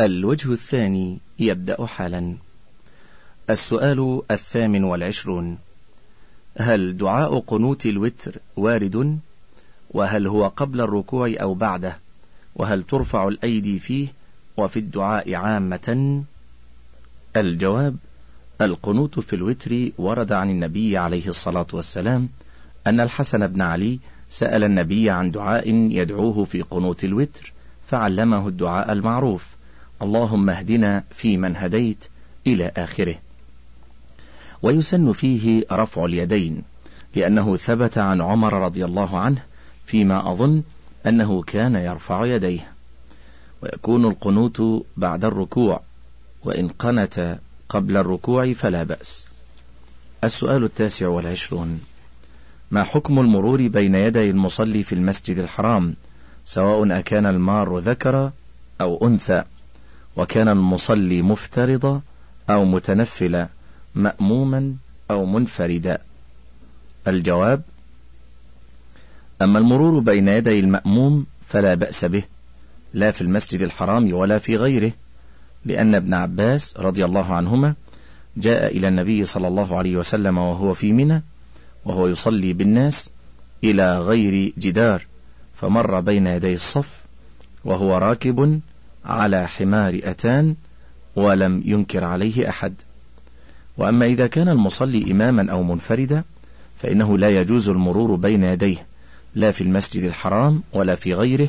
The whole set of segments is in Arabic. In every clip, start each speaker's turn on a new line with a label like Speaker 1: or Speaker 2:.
Speaker 1: الوجه الثاني يبدأ حالا. السؤال الثامن والعشرون. هل دعاء قنوت الوتر وارد؟ وهل هو قبل الركوع أو بعده؟ وهل ترفع الأيدي فيه وفي الدعاء عامة؟ الجواب القنوت في الوتر ورد عن النبي عليه الصلاة والسلام أن الحسن بن علي سأل النبي عن دعاء يدعوه في قنوت الوتر فعلمه الدعاء المعروف. اللهم اهدنا في من هديت إلى آخره. ويسن فيه رفع اليدين لأنه ثبت عن عمر رضي الله عنه فيما أظن أنه كان يرفع يديه. ويكون القنوت بعد الركوع وإن قنت قبل الركوع فلا بأس. السؤال التاسع والعشرون ما حكم المرور بين يدي المصلي في المسجد الحرام سواء أكان المار ذكر أو أنثى؟ وكان المصلي مفترضا أو متنفلا مأموما أو منفردا. الجواب أما المرور بين يدي المأموم فلا بأس به لا في المسجد الحرام ولا في غيره لأن ابن عباس رضي الله عنهما جاء إلى النبي صلى الله عليه وسلم وهو في منى وهو يصلي بالناس إلى غير جدار فمر بين يدي الصف وهو راكب على حمار أتان ولم ينكر عليه أحد. وأما إذا كان المصلي إماما أو منفردا فإنه لا يجوز المرور بين يديه لا في المسجد الحرام ولا في غيره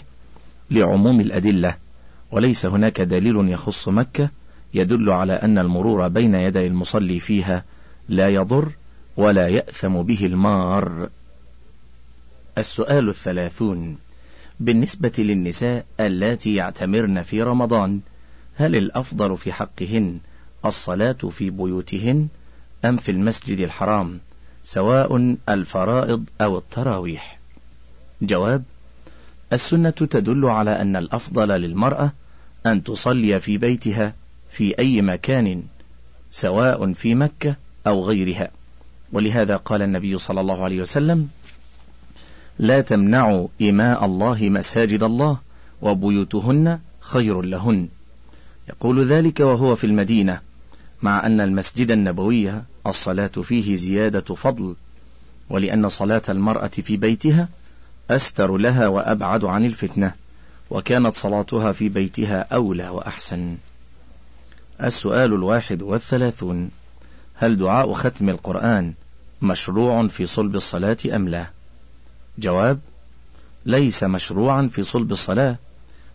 Speaker 1: لعموم الأدلة. وليس هناك دليل يخص مكة يدل على أن المرور بين يدي المصلي فيها لا يضر ولا يأثم به المار. السؤال الثلاثون. بالنسبة للنساء اللاتي يعتمرن في رمضان هل الأفضل في حقهن الصلاة في بيوتهن أم في المسجد الحرام سواء الفرائض أو التراويح؟ جواب السنة تدل على أن الأفضل للمرأة أن تصلي في بيتها في أي مكان سواء في مكة أو غيرها. ولهذا قال النبي صلى الله عليه وسلم لا تمنعوا إماء الله مساجد الله وبيوتهن خير لهن. يقول ذلك وهو في المدينة مع أن المسجد النبوي الصلاة فيه زيادة فضل ولأن صلاة المرأة في بيتها أستر لها وأبعد عن الفتنة وكانت صلاتها في بيتها أولى وأحسن. السؤال الواحد والثلاثون هل دعاء ختم القرآن مشروع في صلب الصلاة أم لا؟ جواب ليس مشروعا في صلب الصلاة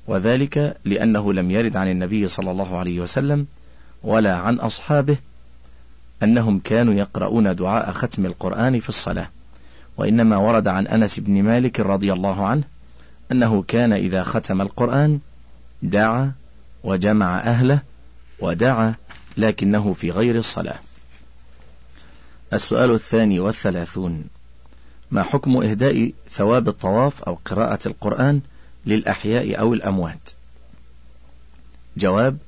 Speaker 1: وذلك لأنه لم يرد عن النبي صلى الله عليه وسلم ولا عن أصحابه أنهم كانوا يقرؤون دعاء ختم القرآن في الصلاة وإنما ورد عن أنس بن مالك رضي الله عنه أنه كان إذا ختم القرآن دعا وجمع أهله ودعا لكنه في غير الصلاة. السؤال الثاني والثلاثون. ما حكم إهداء ثواب الطواف أو قراءة القرآن للأحياء أو الأموات؟ جواب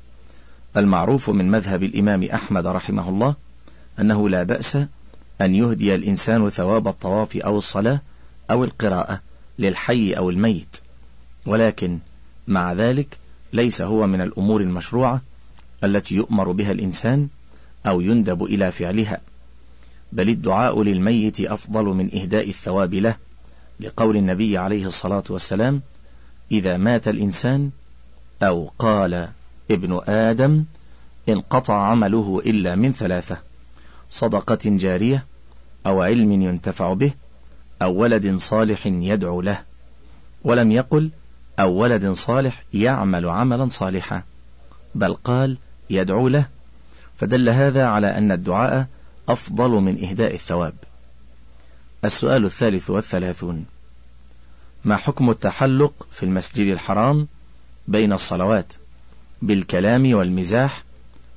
Speaker 1: المعروف من مذهب الإمام أحمد رحمه الله أنه لا بأس أن يهدي الإنسان ثواب الطواف أو الصلاة أو القراءة للحي أو الميت ولكن مع ذلك ليس هو من الأمور المشروعة التي يؤمر بها الإنسان أو يندب إلى فعلها. بل الدعاء للميت أفضل من إهداء الثواب له لقول النبي عليه الصلاة والسلام إذا مات الإنسان أو قال ابن آدم انقطع عمله إلا من ثلاثة صدقة جارية أو علم ينتفع به أو ولد صالح يدعو له ولم يقل أو ولد صالح يعمل عملا صالحا بل قال يدعو له. فدل هذا على أن الدعاء أفضل من إهداء الثواب. السؤال الثالث والثلاثون. ما حكم التحلق في المسجد الحرام بين الصلوات بالكلام والمزاح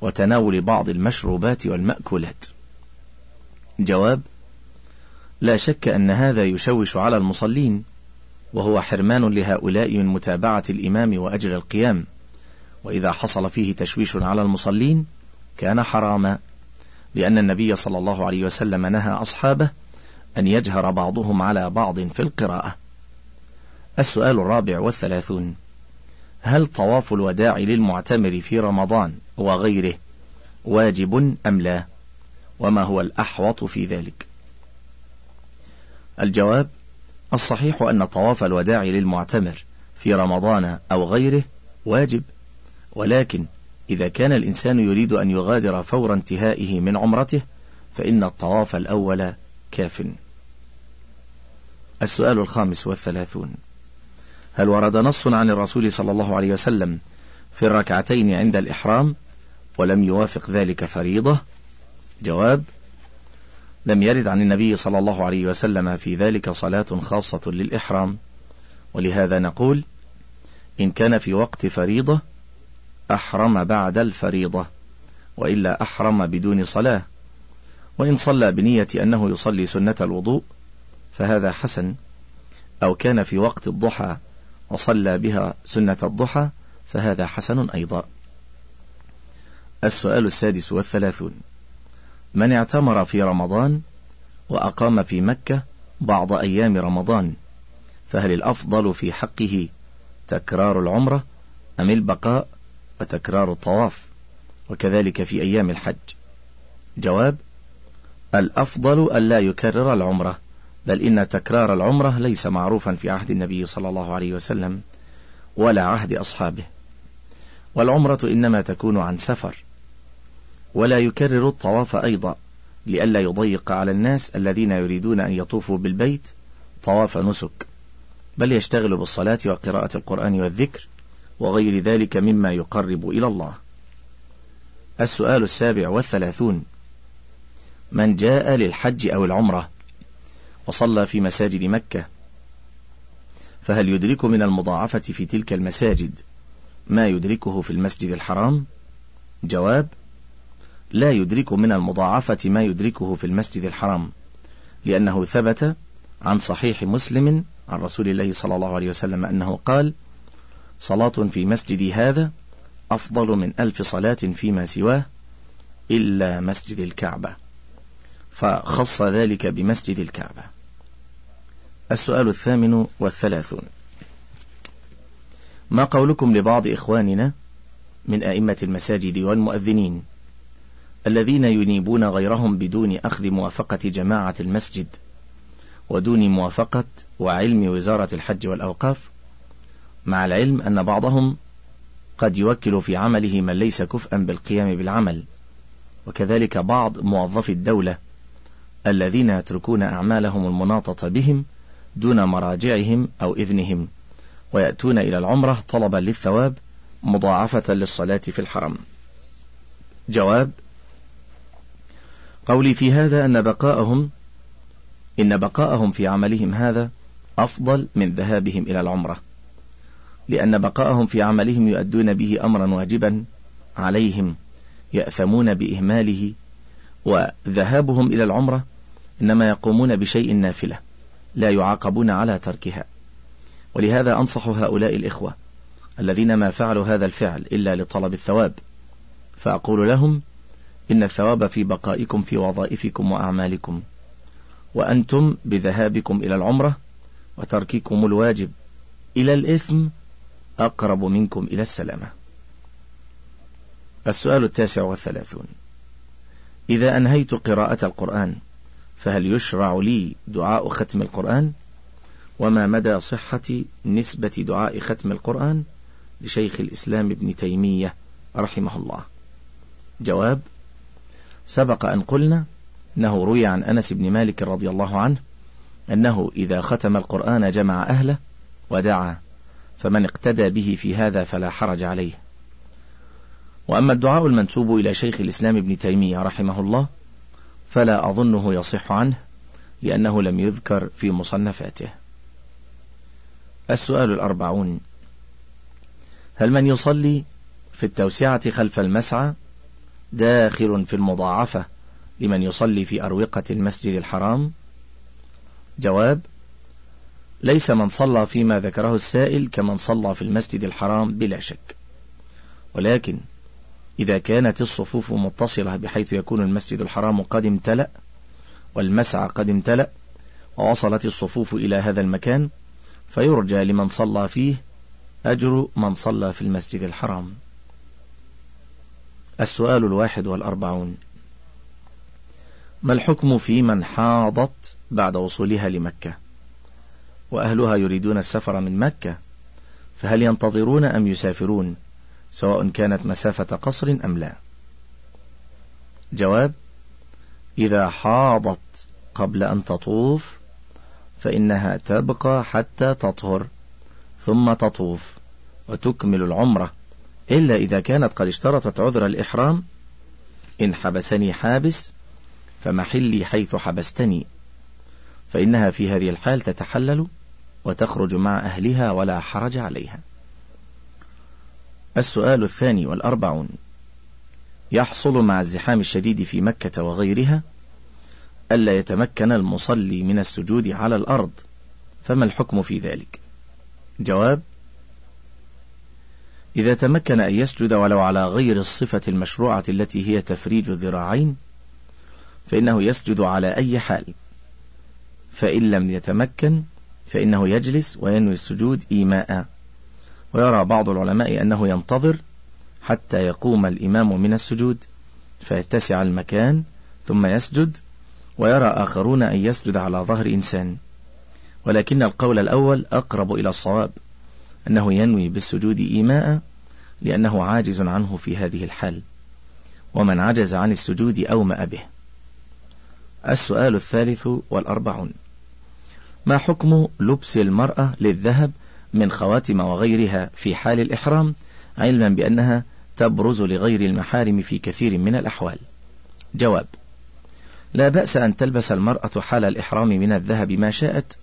Speaker 1: وتناول بعض المشروبات والمأكولات؟ جواب لا شك أن هذا يشوش على المصلين وهو حرمان لهؤلاء من متابعة الإمام وأجر القيام وإذا حصل فيه تشويش على المصلين كان حراما. لأن النبي صلى الله عليه وسلم نهى أصحابه أن يجهر بعضهم على بعض في القراءة. السؤال الرابع والثلاثون هل طواف الوداع للمعتمر في رمضان وغيره واجب أم لا؟ وما هو الأحوط في ذلك؟ الجواب الصحيح أن طواف الوداع للمعتمر في رمضان أو غيره واجب ولكن إذا كان الإنسان يريد أن يغادر فور انتهائه من عمرته فإن الطواف الأول كاف. السؤال الخامس والثلاثون. هل ورد نص عن الرسول صلى الله عليه وسلم في الركعتين عند الإحرام ولم يوافق ذلك فريضة؟ جواب لم يرد عن النبي صلى الله عليه وسلم في ذلك صلاة خاصة للإحرام. ولهذا نقول إن كان في وقت فريضة أحرم بعد الفريضة وإلا أحرم بدون صلاة. وإن صلى بنية أنه يصلي سنة الوضوء فهذا حسن. أو كان في وقت الضحى وصلى بها سنة الضحى فهذا حسن أيضا. السؤال السادس والثلاثون من اعتمر في رمضان وأقام في مكة بعض أيام رمضان فهل الأفضل في حقه تكرار العمرة أم البقاء وتكرار الطواف وكذلك في أيام الحج. جواب الأفضل ألا يكرر العمرة بل إن تكرار العمرة ليس معروفا في عهد النبي صلى الله عليه وسلم ولا عهد أصحابه. والعمرة إنما تكون عن سفر ولا يكرر الطواف أيضا لئلا يضيق على الناس الذين يريدون أن يطوفوا بالبيت طواف نسك بل يشتغل بالصلاة وقراءة القرآن والذكر وغير ذلك مما يقرب إلى الله. السؤال السابع والثلاثون. من جاء للحج أو العمرة وصلى في مساجد مكة فهل يدرك من المضاعفة في تلك المساجد ما يدركه في المسجد الحرام؟ جواب لا يدرك من المضاعفة ما يدركه في المسجد الحرام لأنه ثبت عن صحيح مسلم عن رسول الله صلى الله عليه وسلم أنه قال صلاة في مسجدي هذا أفضل من ألف صلاة فيما سواه إلا مسجد الكعبة فخص ذلك بمسجد الكعبة. السؤال الثامن والثلاثون. ما قولكم لبعض إخواننا من أئمة المساجد والمؤذنين الذين ينيبون غيرهم بدون أخذ موافقة جماعة المسجد ودون موافقة وعلم وزارة الحج والأوقاف مع العلم أن بعضهم قد يوكل في عمله من ليس كفءا بالقيام بالعمل وكذلك بعض موظفي الدولة الذين يتركون أعمالهم المناطة بهم دون مراجعهم أو إذنهم ويأتون إلى العمرة طلبا للثواب مضاعفة للصلاة في الحرم. جواب قولي في هذا أن بقاءهم إن بقاءهم في عملهم هذا أفضل من ذهابهم إلى العمرة. لأن بقاءهم في عملهم يؤدون به أمرا واجبا عليهم يأثمون بإهماله وذهابهم إلى العمرة إنما يقومون بشيء نافلة لا يعاقبون على تركها. ولهذا أنصح هؤلاء الإخوة الذين ما فعلوا هذا الفعل إلا لطلب الثواب فأقول لهم إن الثواب في بقائكم في وظائفكم وأعمالكم وأنتم بذهابكم إلى العمرة وترككم الواجب إلى الإثم أقرب منكم إلى السلامة. السؤال التاسع والثلاثون. إذا أنهيت قراءة القرآن فهل يشرع لي دعاء ختم القرآن؟ وما مدى صحة نسبة دعاء ختم القرآن؟ لشيخ الإسلام ابن تيمية رحمه الله. جواب سبق أن قلنا أنه روي عن أنس بن مالك رضي الله عنه أنه إذا ختم القرآن جمع أهله ودعا. فمن اقتدى به في هذا فلا حرج عليه. وأما الدعاء المنسوب إلى شيخ الإسلام ابن تيمية رحمه الله فلا أظنه يصح عنه لأنه لم يذكر في مصنفاته. السؤال الأربعون هل من يصلي في التوسعة خلف المسعى داخل في المضاعفة لمن يصلي في أروقة المسجد الحرام؟ جواب ليس من صلى فيما ذكره السائل كمن صلى في المسجد الحرام بلا شك. ولكن إذا كانت الصفوف متصلة بحيث يكون المسجد الحرام قد امتلأ والمسعى قد امتلأ ووصلت الصفوف إلى هذا المكان فيرجى لمن صلى فيه أجر من صلى في المسجد الحرام. السؤال الواحد والأربعون. ما الحكم في من حاضت بعد وصولها لمكة؟ وأهلها يريدون السفر من مكة فهل ينتظرون أم يسافرون؟ سواء كانت مسافة قصر أم لا. جواب إذا حاضت قبل أن تطوف فإنها تبقى حتى تطهر ثم تطوف وتكمل العمرة. إلا إذا كانت قد اشترطت عذر الإحرام إن حبسني حابس فمحلي حيث حبستني. فإنها في هذه الحال تتحلل. وتخرج مع أهلها ولا حرج عليها. السؤال الثاني والأربعون. يحصل مع الزحام الشديد في مكة وغيرها ألا يتمكن المصلي من السجود على الأرض؟ فما الحكم في ذلك؟ جواب إذا تمكن أن يسجد ولو على غير الصفة المشروعة التي هي تفريج الذراعين فإنه يسجد على أي حال. فإن لم يتمكن فإنه يجلس وينوي السجود إيماء. ويرى بعض العلماء أنه ينتظر حتى يقوم الإمام من السجود فيتسع المكان ثم يسجد ويرى آخرون أن يسجد على ظهر إنسان. ولكن القول الأول أقرب إلى الصواب أنه ينوي بالسجود إيماء لأنه عاجز عنه في هذه الحال. ومن عجز عن السجود أومأ به. السؤال الثالث والأربعون. ما حكم لبس المرأة للذهب من خواتم وغيرها في حال الإحرام علما بأنها تبرز لغير المحارم في كثير من الأحوال؟ جواب لا بأس أن تلبس المرأة حال الإحرام من الذهب ما شاءت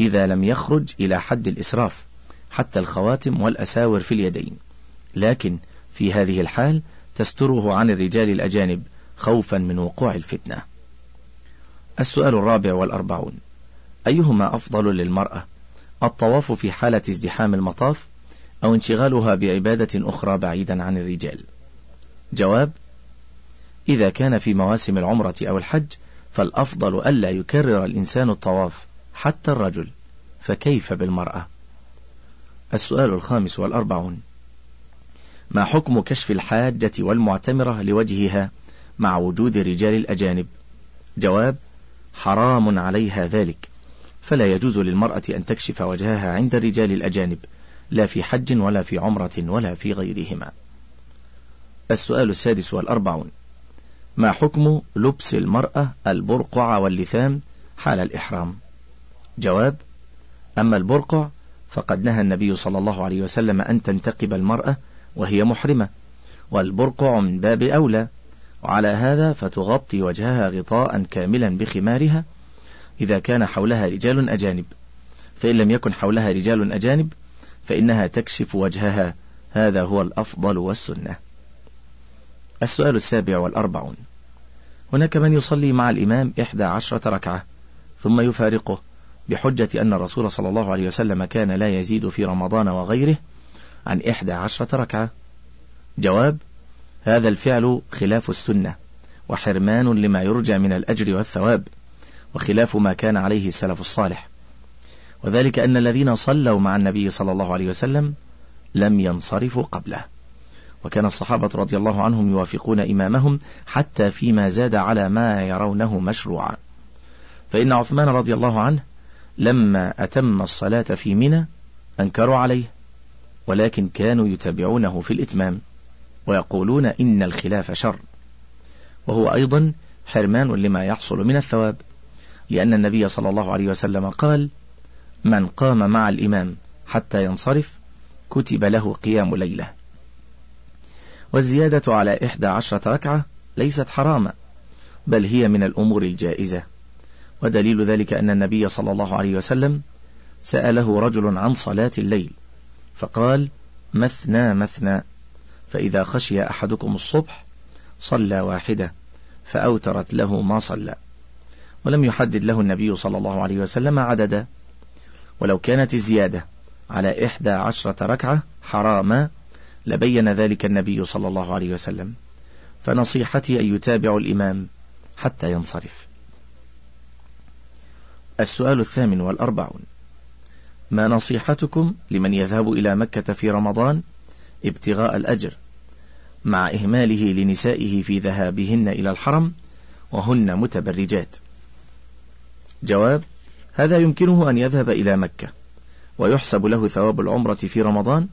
Speaker 1: إذا لم يخرج إلى حد الإسراف حتى الخواتم والأساور في اليدين. لكن في هذه الحال تستره عن الرجال الأجانب خوفا من وقوع الفتنة. السؤال الرابع والأربعون أيهما أفضل للمرأة؟ الطواف في حالة ازدحام المطاف أو انشغالها بعبادة أخرى بعيدا عن الرجال؟ جواب إذا كان في مواسم العمرة أو الحج فالأفضل ألا يكرر الإنسان الطواف حتى الرجل. فكيف بالمرأة؟ السؤال الخامس والأربعون ما حكم كشف الحاجة والمعتمرة لوجهها مع وجود الرجال الأجانب؟ جواب حرام عليها ذلك. فلا يجوز للمرأة أن تكشف وجهها عند الرجال الأجانب لا في حج ولا في عمرة ولا في غيرهما. السؤال السادس والأربعون. ما حكم لبس المرأة البرقع واللثام حال الإحرام؟ جواب أما البرقع فقد نهى النبي صلى الله عليه وسلم أن تنتقب المرأة وهي محرمة والبرقع من باب أولى وعلى هذا فتغطي وجهها غطاء كاملا بخمارها إذا كان حولها رجال أجانب. فإن لم يكن حولها رجال أجانب فإنها تكشف وجهها. هذا هو الأفضل والسنة. السؤال السابع والأربعون. هناك من يصلي مع الإمام إحدى عشرة ركعة ثم يفارقه بحجة أن الرسول صلى الله عليه وسلم كان لا يزيد في رمضان وغيره عن إحدى عشرة ركعة. جواب هذا الفعل خلاف السنة وحرمان لما يرجى من الأجر والثواب. وخلاف ما كان عليه السلف الصالح. وذلك أن الذين صلوا مع النبي صلى الله عليه وسلم لم ينصرفوا قبله. وكان الصحابة رضي الله عنهم يوافقون إمامهم حتى فيما زاد على ما يرونه مشروعا. فإن عثمان رضي الله عنه لما أتم الصلاة في منى أنكروا عليه ولكن كانوا يتابعونه في الإتمام ويقولون إن الخلاف شر. وهو أيضا حرمان لما يحصل من الثواب. لأن النبي صلى الله عليه وسلم قال من قام مع الإمام حتى ينصرف كتب له قيام ليلة. والزيادة على إحدى عشرة ركعة ليست حراما بل هي من الأمور الجائزة. ودليل ذلك أن النبي صلى الله عليه وسلم سأله رجل عن صلاة الليل فقال مثنى مثنى. فإذا خشي أحدكم الصبح صلى واحدة فأوترت له ما صلى. ولم يحدد له النبي صلى الله عليه وسلم عددا ولو كانت الزيادة على إحدى عشرة ركعة حراما لبين ذلك النبي صلى الله عليه وسلم. فنصيحتي أن يتابع الإمام حتى ينصرف. السؤال الثامن والأربعون. ما نصيحتكم لمن يذهب إلى مكة في رمضان ابتغاء الأجر مع إهماله لنسائه في ذهابهن إلى الحرم وهن متبرجات؟ جواب هذا يمكنه أن يذهب إلى مكة ويحسب له ثواب العمرة في رمضان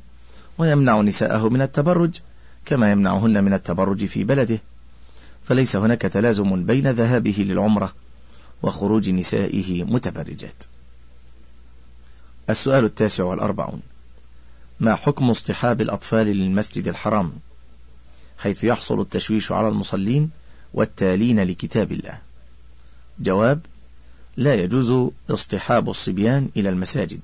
Speaker 1: ويمنع نساءه من التبرج كما يمنعهن من التبرج في بلده. فليس هناك تلازم بين ذهابه للعمرة وخروج نسائه متبرجات. السؤال التاسع والأربعون. ما حكم اصطحاب الأطفال للمسجد الحرام؟ حيث يحصل التشويش على المصلين والتالين لكتاب الله. جواب لا يجوز اصطحاب الصبيان إلى المساجد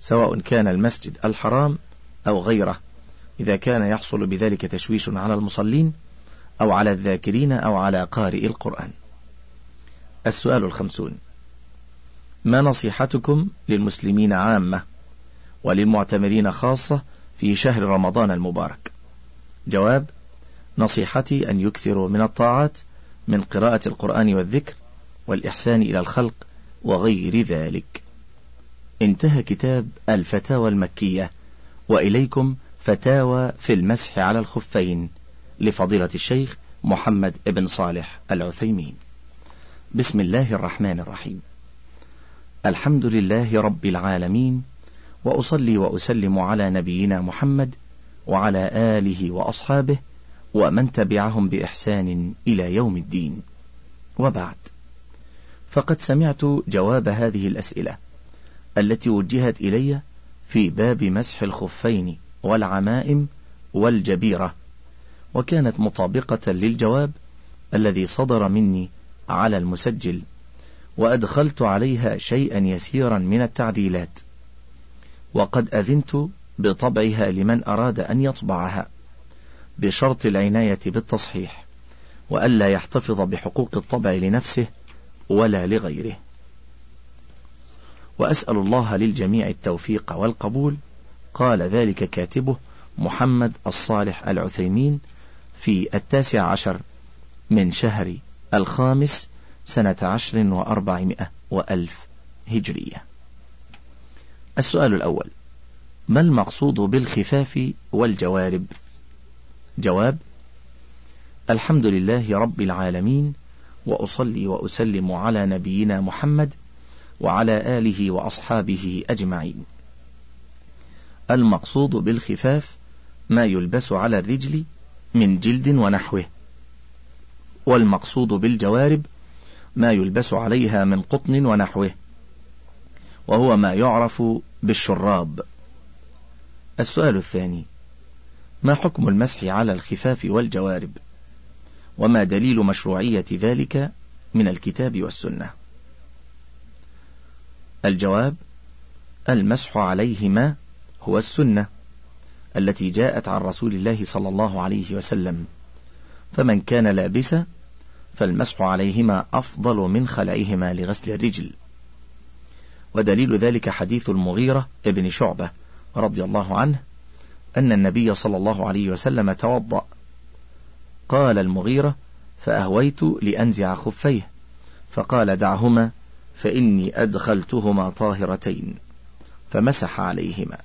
Speaker 1: سواء كان المسجد الحرام أو غيره إذا كان يحصل بذلك تشويش على المصلين أو على الذاكرين أو على قارئ القرآن. السؤال الخمسون ما نصيحتكم للمسلمين عامة وللمعتمرين خاصة في شهر رمضان المبارك؟ جواب نصيحتي أن يكثروا من الطاعات من قراءة القرآن والذكر والإحسان إلى الخلق وغير ذلك. انتهى كتاب الفتاوى المكية وإليكم فتاوى في المسح على الخفين لفضيلة الشيخ محمد بن صالح العثيمين. بسم الله الرحمن الرحيم. الحمد لله رب العالمين وأصلي وأسلم على نبينا محمد وعلى آله وأصحابه ومن تبعهم بإحسان إلى يوم الدين. وبعد. فقد سمعت جواب هذه الأسئلة التي وجهت إلي في باب مسح الخفين والعمائم والجبيرة وكانت مطابقة للجواب الذي صدر مني على المسجل وأدخلت عليها شيئا يسيرا من التعديلات وقد أذنت بطبعها لمن أراد أن يطبعها بشرط العناية بالتصحيح وألا يحتفظ بحقوق الطبع لنفسه ولا لغيره. وأسأل الله للجميع التوفيق والقبول. قال ذلك كاتبه محمد الصالح العثيمين في التاسع عشر من شهر الخامس سنة عشر وأربعمائة وألف هجرية. السؤال الأول ما المقصود بالخفاف والجوارب؟ جواب الحمد لله رب العالمين وأصلي وأسلم على نبينا محمد وعلى آله وأصحابه أجمعين. المقصود بالخفاف ما يلبس على الرجل من جلد ونحوه والمقصود بالجوارب ما يلبس عليها من قطن ونحوه وهو ما يعرف بالشراب. السؤال الثاني ما حكم المسح على الخفاف والجوارب؟ وما دليل مشروعية ذلك من الكتاب والسنة. الجواب المسح عليهما هو السنة التي جاءت عن رسول الله صلى الله عليه وسلم. فمن كان لابسا فالمسح عليهما أفضل من خلعهما لغسل الرجل. ودليل ذلك حديث المغيرة ابن شعبة رضي الله عنه أن النبي صلى الله عليه وسلم توضأ قال المغيرة فأهويت لأنزع خفيه فقال دعهما فإني أدخلتهما طاهرتين فمسح عليهما.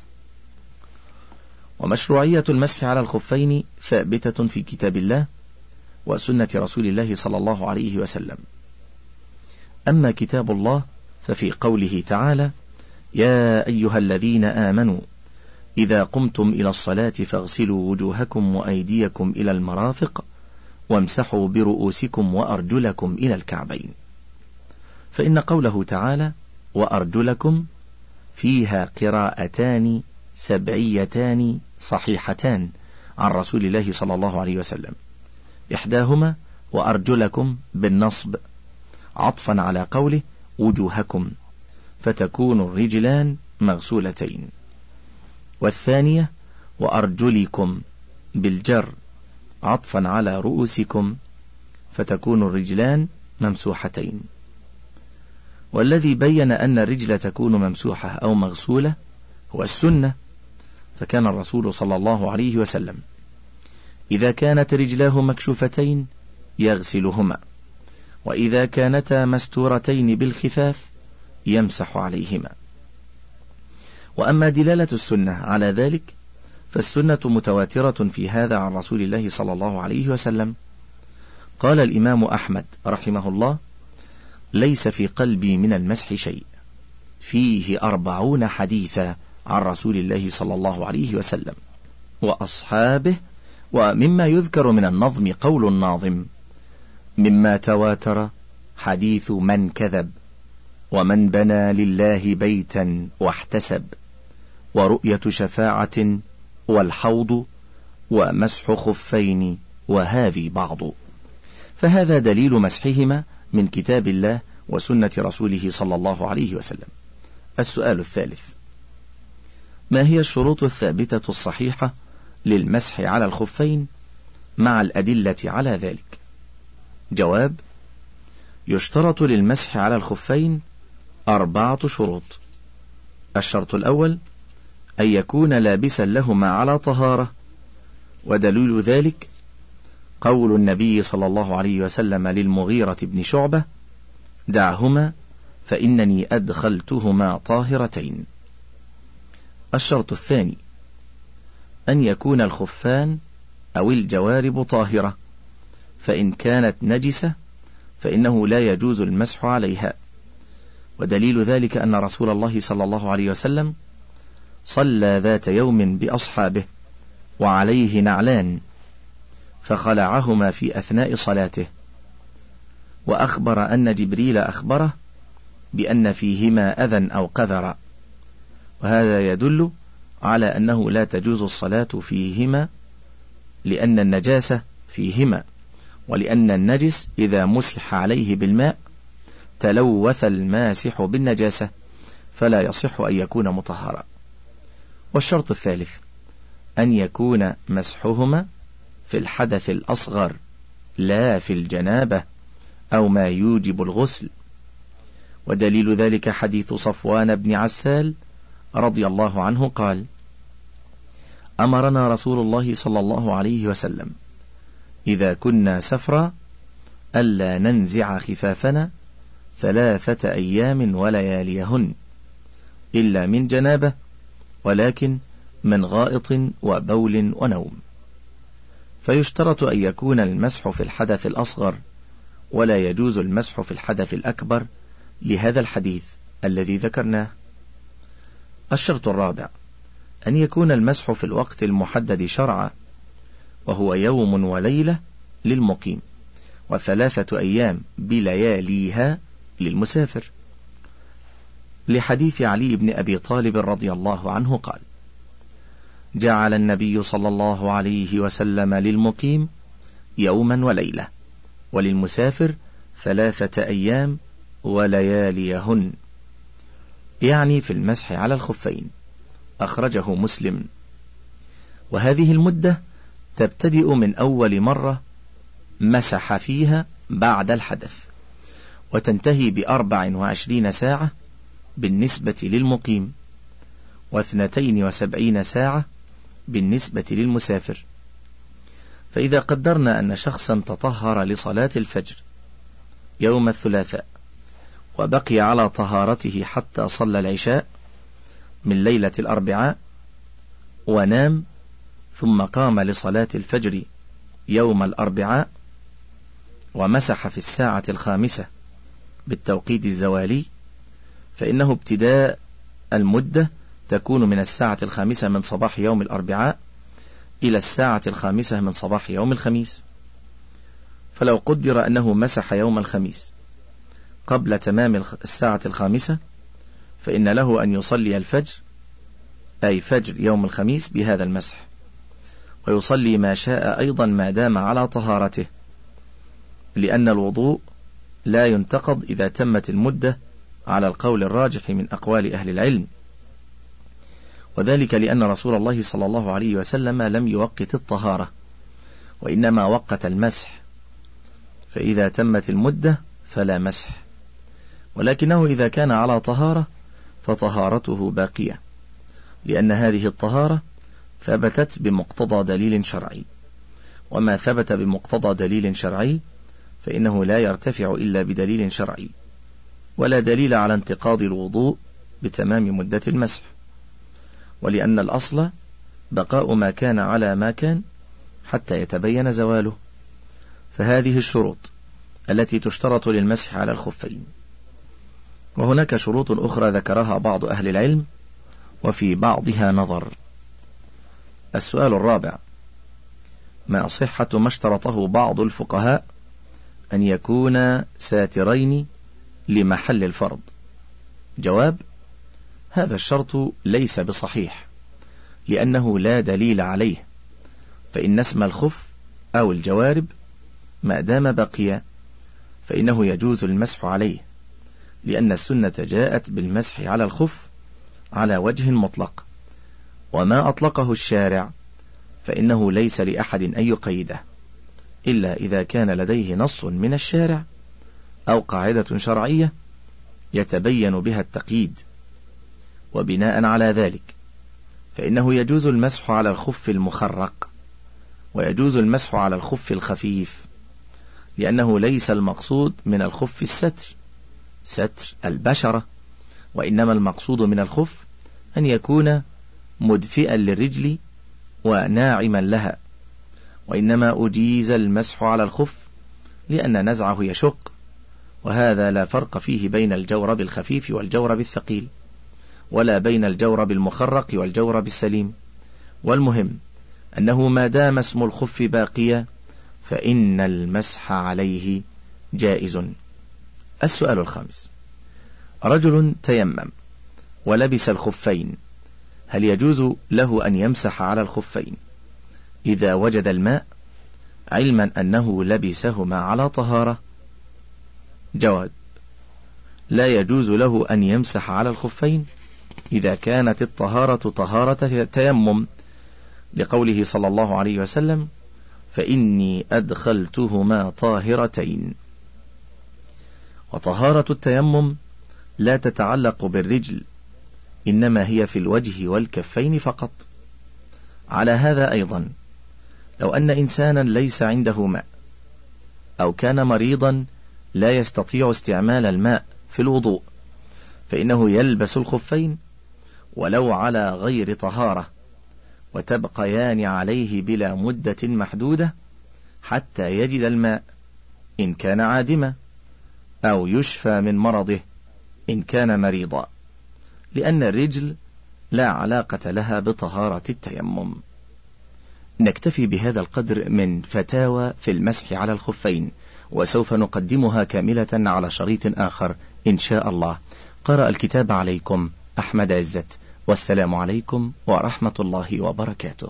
Speaker 1: ومشروعية المسح على الخفين ثابتة في كتاب الله وسنة رسول الله صلى الله عليه وسلم. أما كتاب الله ففي قوله تعالى يا أيها الذين آمنوا إذا قمتم إلى الصلاة فاغسلوا وجوهكم وأيديكم إلى المرافق وامسحوا برؤوسكم وأرجلكم إلى الكعبين. فإن قوله تعالى وأرجلكم فيها قراءتان سبعيتان صحيحتان عن رسول الله صلى الله عليه وسلم. إحداهما وأرجلكم بالنصب. عطفا على قوله وجوهكم فتكون الرجلان مغسولتين. والثانية وأرجلكم بالجر. عطفا على رؤوسكم فتكون الرجلان ممسوحتين. والذي بين أن الرجل تكون ممسوحة أو مغسولة هو السنة فكان الرسول صلى الله عليه وسلم. إذا كانت رجلاه مكشوفتين يغسلهما وإذا كانتا مستورتين بالخفاف يمسح عليهما. وأما دلالة السنة على ذلك فالسنة متواترة في هذا عن رسول الله صلى الله عليه وسلم. قال الإمام أحمد رحمه الله ليس في قلبي من المسح شيء. فيه أربعون حديثا عن رسول الله صلى الله عليه وسلم. وأصحابه ومما يذكر من النظم قول الناظم مما تواتر حديث من كذب ومن بنى لله بيتا واحتسب ورؤية شفاعة والحوض ومسح خفين وهذه بعض. فهذا دليل مسحهما من كتاب الله وسنة رسوله صلى الله عليه وسلم. السؤال الثالث ما هي الشروط الثابتة الصحيحة للمسح على الخفين مع الأدلة على ذلك؟ جواب يشترط للمسح على الخفين أربعة شروط. الشرط الأول أن يكون لابسا لهما على طهارة. ودليل ذلك قول النبي صلى الله عليه وسلم للمغيرة بن شعبة دعهما فإنني أدخلتهما طاهرتين. الشرط الثاني أن يكون الخفان أو الجوارب طاهرة فإن كانت نجسة فإنه لا يجوز المسح عليها. ودليل ذلك أن رسول الله صلى الله عليه وسلم صلى ذات يوم بأصحابه وعليه نعلان فخلعهما في أثناء صلاته. وأخبر أن جبريل أخبره بأن فيهما أذى أو قذر. وهذا يدل على أنه لا تجوز الصلاة فيهما لأن النجاسة فيهما ولأن النجس إذا مسح عليه بالماء تلوث الماسح بالنجاسة فلا يصح أن يكون مطهرا. والشرط الثالث أن يكون مسحهما في الحدث الأصغر لا في الجنابة أو ما يوجب الغسل. ودليل ذلك حديث صفوان بن عسال رضي الله عنه قال أمرنا رسول الله صلى الله عليه وسلم إذا كنا سفرا ألا ننزع خفافنا ثلاثة أيام ولياليهن إلا من جنابة ولكن من غائط وبول ونوم. فيشترط أن يكون المسح في الحدث الأصغر ولا يجوز المسح في الحدث الأكبر لهذا الحديث الذي ذكرناه. الشرط الرابع أن يكون المسح في الوقت المحدد شرعا وهو يوم وليلة للمقيم وثلاثة أيام بلياليها للمسافر. لحديث علي بن أبي طالب رضي الله عنه قال جعل النبي صلى الله عليه وسلم للمقيم يوما وليلة وللمسافر ثلاثة أيام ولياليهن. يعني في المسح على الخفين. أخرجه مسلم. وهذه المدة تبتدئ من أول مرة مسح فيها بعد الحدث وتنتهي بأربع وعشرين ساعة بالنسبة للمقيم واثنتين وسبعين ساعة بالنسبة للمسافر. فإذا قدرنا أن شخصا تطهر لصلاة الفجر يوم الثلاثاء وبقي على طهارته حتى صلى العشاء من ليلة الأربعاء ونام ثم قام لصلاة الفجر يوم الأربعاء ومسح في الساعة الخامسة بالتوقيت الزوالي فإنه ابتداء المدة تكون من الساعة الخامسة من صباح يوم الأربعاء إلى الساعة الخامسة من صباح يوم الخميس. فلو قدر أنه مسح يوم الخميس قبل تمام الساعة الخامسة فإن له أن يصلي الفجر أي فجر يوم الخميس بهذا المسح. ويصلي ما شاء أيضا ما دام على طهارته لأن الوضوء لا ينتقض إذا تمت المدة على القول الراجح من أقوال أهل العلم. وذلك لأن رسول الله صلى الله عليه وسلم لم يوقت الطهارة وإنما وقت المسح فإذا تمت المدة فلا مسح. ولكنه إذا كان على طهارة فطهارته باقية لأن هذه الطهارة ثبتت بمقتضى دليل شرعي. وما ثبت بمقتضى دليل شرعي فإنه لا يرتفع إلا بدليل شرعي. ولا دليل على انتقاض الوضوء بتمام مدة المسح. ولأن الأصل بقاء ما كان على ما كان حتى يتبين زواله. فهذه الشروط التي تشترط للمسح على الخفين. وهناك شروط أخرى ذكرها بعض أهل العلم وفي بعضها نظر. السؤال الرابع ما صحة ما اشترطه بعض الفقهاء أن يكون ساترين لمحل الفرض. جواب هذا الشرط ليس بصحيح لأنه لا دليل عليه فإن اسم الخف أو الجوارب ما دام بقي فإنه يجوز المسح عليه لأن السنة جاءت بالمسح على الخف على وجه مطلق وما أطلقه الشارع فإنه ليس لأحد أن يقيده إلا إذا كان لديه نص من الشارع أو قاعدة شرعية يتبين بها التقييد وبناء على ذلك فإنه يجوز المسح على الخف المخرق ويجوز المسح على الخف الخفيف لأنه ليس المقصود من الخف الستر ستر البشرة وإنما المقصود من الخف أن يكون مدفئا للرجل وناعما لها وإنما أجيز المسح على الخف لأن نزعه يشق وهذا لا فرق فيه بين الجورب الخفيف والجورب الثقيل ولا بين الجورب المخرق والجورب السليم والمهم أنه ما دام اسم الخف باقيا فإن المسح عليه جائز. السؤال الخامس رجل تيمم ولبس الخفين هل يجوز له أن يمسح على الخفين؟ إذا وجد الماء علما أنه لبسهما على طهارة. جواب لا يجوز له أن يمسح على الخفين إذا كانت الطهارة طهارة تيمم. لقوله صلى الله عليه وسلم فإني أدخلتهما طاهرتين. وطهارة التيمم لا تتعلق بالرجل إنما هي في الوجه والكفين فقط. على هذا أيضا لو أن إنسانا ليس عنده ماء أو كان مريضا لا يستطيع استعمال الماء في الوضوء فإنه يلبس الخفين ولو على غير طهارة وتبقيان عليه بلا مدة محدودة حتى يجد الماء إن كان عادما أو يشفى من مرضه إن كان مريضا لأن الرجل لا علاقة لها بطهارة التيمم. نكتفي بهذا القدر من فتاوى في المسح على الخفين. وسوف نقدمها كاملة على شريط آخر إن شاء الله. قرأ الكتاب عليكم أحمد عزت. والسلام عليكم ورحمة الله وبركاته.